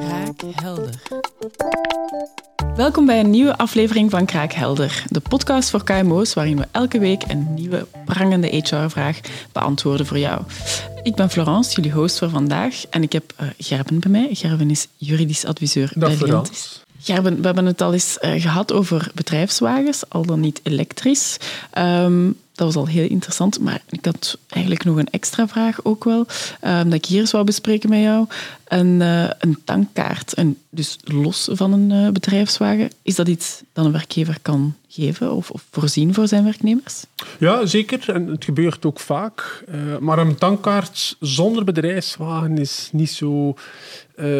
Kraakhelder. Welkom bij een nieuwe aflevering van Kraakhelder, de podcast voor KMO's waarin we elke week een nieuwe prangende HR-vraag beantwoorden voor jou. Ik ben Florence, jullie host voor vandaag, en ik heb uh, Gerben bij mij. Gerben is juridisch adviseur Dag bij Florence. Gerben, we hebben het al eens uh, gehad over bedrijfswagens, al dan niet elektrisch. Um, dat was al heel interessant, maar ik had eigenlijk nog een extra vraag ook wel, um, dat ik hier eens wou bespreken met jou. Een, uh, een tankkaart, een, dus los van een uh, bedrijfswagen, is dat iets dat een werkgever kan geven of, of, voorzien voor zijn werknemers? Ja, zeker. En het gebeurt ook vaak. Uh, maar een tankkaart zonder bedrijfswagen is niet zo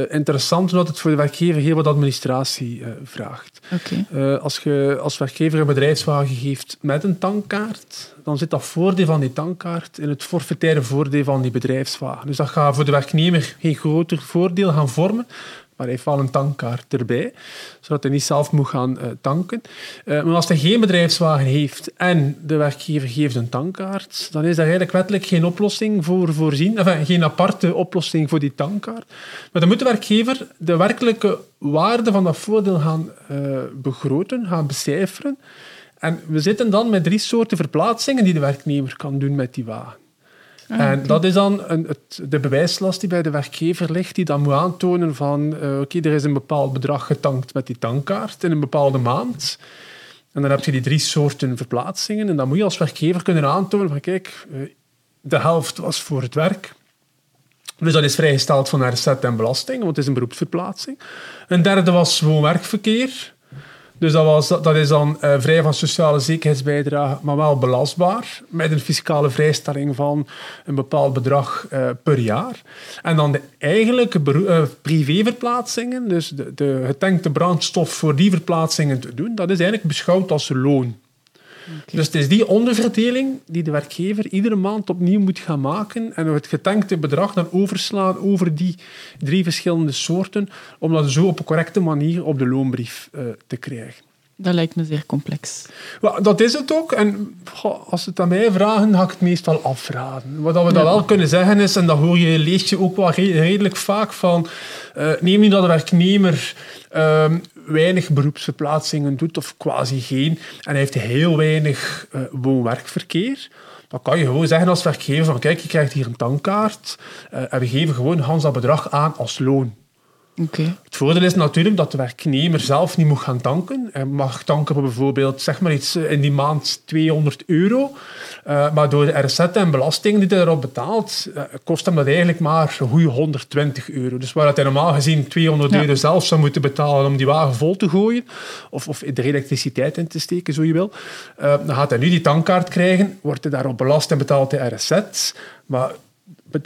interessant, omdat het voor de werkgever heel wat administratie vraagt. Okay. als je als werkgever een bedrijfswagen geeft met een tankkaart, dan zit dat voordeel van die tankkaart in het forfaitaire voordeel van die bedrijfswagen. Dus dat gaat voor de werknemer geen groter voordeel gaan vormen, maar hij heeft wel een tankkaart erbij, zodat hij niet zelf moet gaan uh, tanken. Uh, maar als hij geen bedrijfswagen heeft en de werkgever geeft een tankkaart, dan is daar eigenlijk wettelijk geen oplossing voor voorzien, enfin, geen aparte oplossing voor die tankkaart. Maar dan moet de werkgever de werkelijke waarde van dat voordeel gaan uh, begroten, gaan becijferen. En we zitten dan met drie soorten verplaatsingen die de werknemer kan doen met die wagen. Ah, en okay. dat is dan een, het, de bewijslast die bij de werkgever ligt, die dan moet aantonen van uh, oké, okay, er is een bepaald bedrag getankt met die tankkaart in een bepaalde maand. En dan heb je die drie soorten verplaatsingen. En dan moet je als werkgever kunnen aantonen van kijk, uh, de helft was voor het werk. Dus dat is vrijgesteld van RZ en belasting, want het is een beroepsverplaatsing. Een derde was gewoon werkverkeer. Dus dat, was, dat is dan uh, vrij van sociale zekerheidsbijdrage, maar wel belastbaar, met een fiscale vrijstelling van een bepaald bedrag uh, per jaar. En dan de eigenlijke uh, privéverplaatsingen, dus de, de getankte brandstof voor die verplaatsingen te doen, dat is eigenlijk beschouwd als loon. Okay. Dus het is die onderverdeling die de werkgever iedere maand opnieuw moet gaan maken en het getankte bedrag dan overslaan over die drie verschillende soorten, om dat zo op een correcte manier op de loonbrief uh, te krijgen. Dat lijkt me zeer complex. Well, dat is het ook. En als ze het aan mij vragen, ga ik het meestal afraden. Wat we ja. dan wel kunnen zeggen is, en dat hoor je, lees je ook wel redelijk vaak van, uh, neem nu dat de werknemer uh, weinig beroepsverplaatsingen doet, of quasi geen, en hij heeft heel weinig uh, woon-werkverkeer, dan kan je gewoon zeggen als werkgever van kijk, je krijgt hier een tankkaart uh, en we geven gewoon Hans dat bedrag aan als loon. Okay. Het voordeel is natuurlijk dat de werknemer zelf niet moet gaan tanken. Hij mag tanken voor bijvoorbeeld, zeg maar iets, in die maand 200 euro. Uh, maar door de RZ en belasting die hij erop betaalt, uh, kost hem dat eigenlijk maar een goede 120 euro. Dus waar hij normaal gezien 200 ja. euro zelf zou moeten betalen om die wagen vol te gooien, of, of er elektriciteit in te steken, zo je wil, uh, dan gaat hij nu die tankkaart krijgen, wordt hij daarop belast en betaalt hij RZ. Maar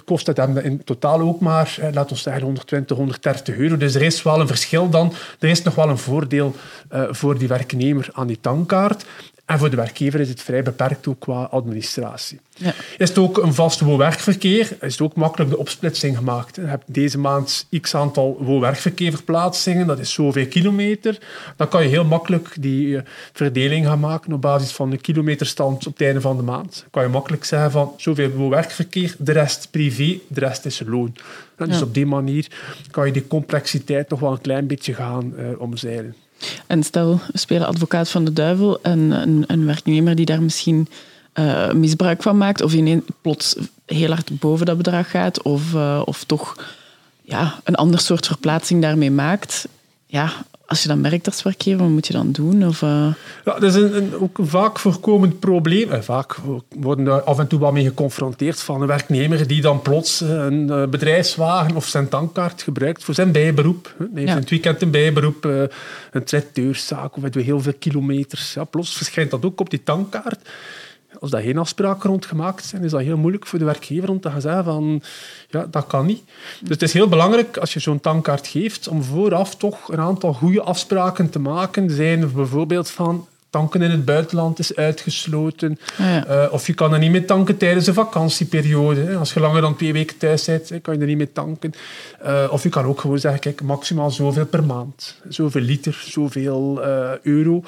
kost het hem in totaal ook maar, eh, laten we zeggen, 120, 130 euro. Dus er is wel een verschil dan. Er is nog wel een voordeel uh, voor die werknemer aan die tankkaart. En voor de werkgever is het vrij beperkt ook qua administratie. Ja. Is het ook een vast woon-werkverkeer, is het ook makkelijk de opsplitsing gemaakt. Je hebt deze maand x aantal woon-werkverkeerverplaatsingen, dat is zoveel kilometer. Dan kan je heel makkelijk die uh, verdeling gaan maken op basis van de kilometerstand op het einde van de maand. Dan kan je makkelijk zeggen van zoveel woon-werkverkeer, de rest privé, de rest is loon. En dus Ja. op die manier kan je die complexiteit nog wel een klein beetje gaan uh, omzeilen. En stel, we spelen advocaat van de duivel en een, een werknemer die daar misschien uh, misbruik van maakt of ineens plots heel hard boven dat bedrag gaat of, uh, of toch ja, een ander soort verplaatsing daarmee maakt. Ja, als je dat merkt als werkgever, wat moet je dan doen? Of, uh... Ja, dat is een, een, ook een vaak voorkomend probleem. En vaak worden daar af en toe wel mee geconfronteerd van een werknemer die dan plots een bedrijfswagen of zijn tankkaart gebruikt voor zijn bijberoep. Hij heeft Ja. in het weekend een bijberoep, eh, een traiteurszaak of heel veel kilometers. Ja, plots verschijnt dat ook op die tankkaart. Als daar geen afspraken rond gemaakt zijn, is dat heel moeilijk voor de werkgever om te gaan zeggen van ja, dat kan niet. Dus het is heel belangrijk als je zo'n tankkaart geeft om vooraf toch een aantal goede afspraken te maken. Zijn bijvoorbeeld van tanken in het buitenland is uitgesloten. Ja. Eh, of je kan er niet mee tanken tijdens de vakantieperiode. Hè. Als je langer dan twee weken thuis bent, kan je er niet mee tanken. Eh, of je kan ook gewoon zeggen, kijk, maximaal zoveel per maand. Zoveel liter, zoveel eh, euro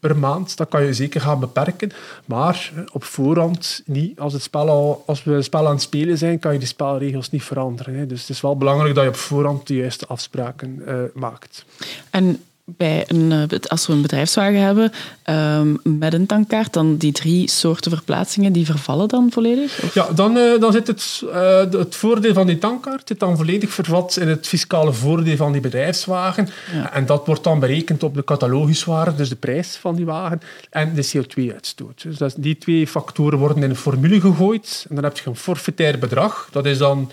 per maand. Dat kan je zeker gaan beperken. Maar op voorhand niet. Als, het spel al, als we het spel aan het spelen zijn, kan je de spelregels niet veranderen. Hè. Dus het is wel belangrijk dat je op voorhand de juiste afspraken maakt. En bij een, eh, als we een bedrijfswagen hebben ehm, met een tankkaart, dan die drie soorten verplaatsingen, die vervallen dan volledig? Of- Ja, dan, eh, dan zit het, eh, het voordeel van die tankkaart zit dan volledig vervat in het fiscale voordeel van die bedrijfswagen. Ja. En dat wordt dan berekend op de cataloguswaarde, dus de prijs van die wagen, en de CO2-uitstoot. Dus dat, die twee factoren worden in een formule gegooid. En dan heb je een forfaitair bedrag. Dat is dan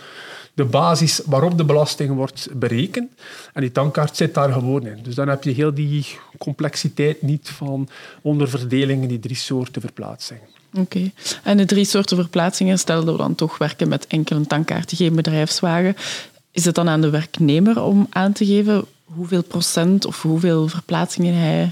de basis waarop de belasting wordt berekend. En die tankkaart zit daar gewoon in. Dus dan heb je heel die complexiteit niet van onderverdelingen, die drie soorten verplaatsingen. Oké. En de drie soorten verplaatsingen, stel dat we dan toch werken met enkel een tankkaart, geen bedrijfswagen. Is het dan aan de werknemer om aan te geven hoeveel procent of hoeveel verplaatsingen hij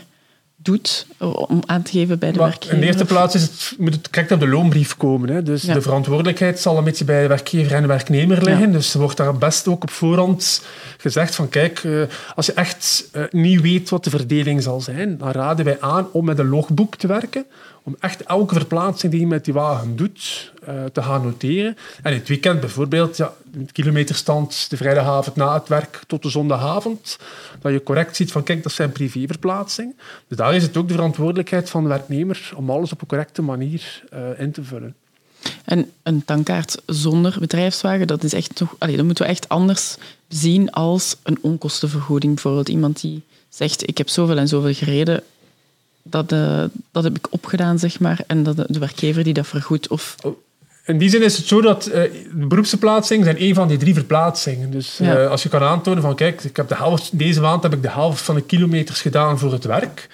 doet, om aan te geven bij de Maar werkgever? in de eerste plaats is het, moet het correct op de loonbrief komen. Hè. Dus Ja. de verantwoordelijkheid zal een beetje bij de werkgever en de werknemer liggen. Ja. Dus er wordt daar best ook op voorhand gezegd van kijk, eh, als je echt eh, niet weet wat de verdeling zal zijn, dan raden wij aan om met een logboek te werken. Om echt elke verplaatsing die je met die wagen doet, eh, te gaan noteren. En in het weekend bijvoorbeeld, ja, kilometerstand de vrijdagavond na het werk tot de zondagavond, dat je correct ziet van kijk, dat zijn privéverplaatsingen. Dus daar is het ook de verantwoordelijkheid van de werknemer om alles op een correcte manier eh, in te vullen. En een tankkaart zonder bedrijfswagen, dat, is echt toch, allee, dat moeten we echt anders zien als een onkostenvergoeding. Bijvoorbeeld iemand die zegt, ik heb zoveel en zoveel gereden, dat, eh, dat heb ik opgedaan, zeg maar. En dat de, de werkgever die dat vergoedt. Of, In die zin is het zo dat eh, de beroepsverplaatsingen zijn één van die drie verplaatsingen. Dus eh, Ja. als je kan aantonen van kijk, ik heb de helft, deze maand heb ik de helft van de kilometers gedaan voor het werk,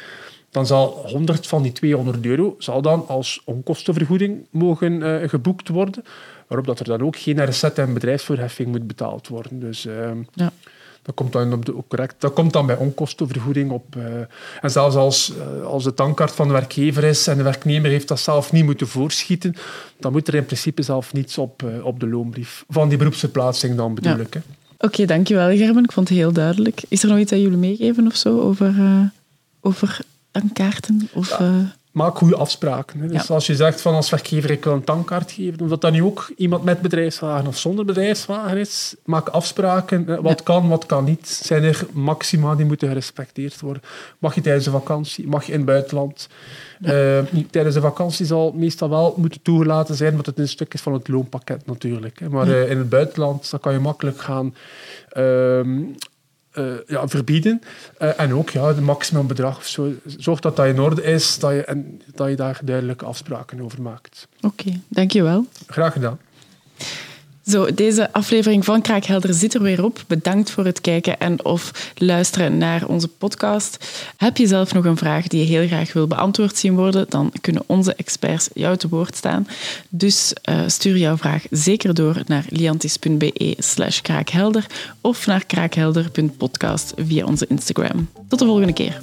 dan zal 100 van die 200 euro zal dan als onkostenvergoeding mogen eh, geboekt worden, waarop dat er dan ook geen RZ en bedrijfsvoorheffing moet betaald worden. Dus ehm, ja. Dat komt dan, op de, ook correct, dat komt dan bij onkostenvergoeding op. eh, en zelfs als, eh, als de tankkaart van de werkgever is en de werknemer heeft dat zelf niet moeten voorschieten, dan moet er in principe zelf niets op, eh, op de loonbrief. Van die beroepsverplaatsing dan bedoel Ja. ik. Oké, dankjewel Gerben. Ik vond het heel duidelijk. Is er nog iets dat jullie meegeven of zo over, over tankkaarten? Of, Maak goede afspraken. Hè. Dus Ja. als je zegt van als werkgever ik wil een tankkaart geven, of dat dan nu ook iemand met bedrijfswagen of zonder bedrijfswagen is, maak afspraken. Wat kan, wat kan niet. Zijn er maxima die moeten gerespecteerd worden? Mag je tijdens de vakantie? Mag je in het buitenland? Eh, tijdens de vakantie zal meestal wel moeten toegelaten zijn, want het een stuk is van het loonpakket natuurlijk. Hè. Maar eh, in het buitenland dan kan je makkelijk gaan ehm, eh, ja, verbieden. Eh, en ook ja, het maximumbedrag of zo. Zorg dat dat in orde is dat je, en dat je daar duidelijke afspraken over maakt. Oké, dankjewel. Graag gedaan. Zo, deze aflevering van Kraakhelder zit er weer op. Bedankt voor het kijken en of luisteren naar onze podcast. Heb je zelf nog een vraag die je heel graag wil beantwoord zien worden, dan kunnen onze experts jou te woord staan. Dus eh, stuur jouw vraag zeker door naar liantis.be slash kraakhelder of naar kraakhelder.podcast via onze Instagram. Tot de volgende keer.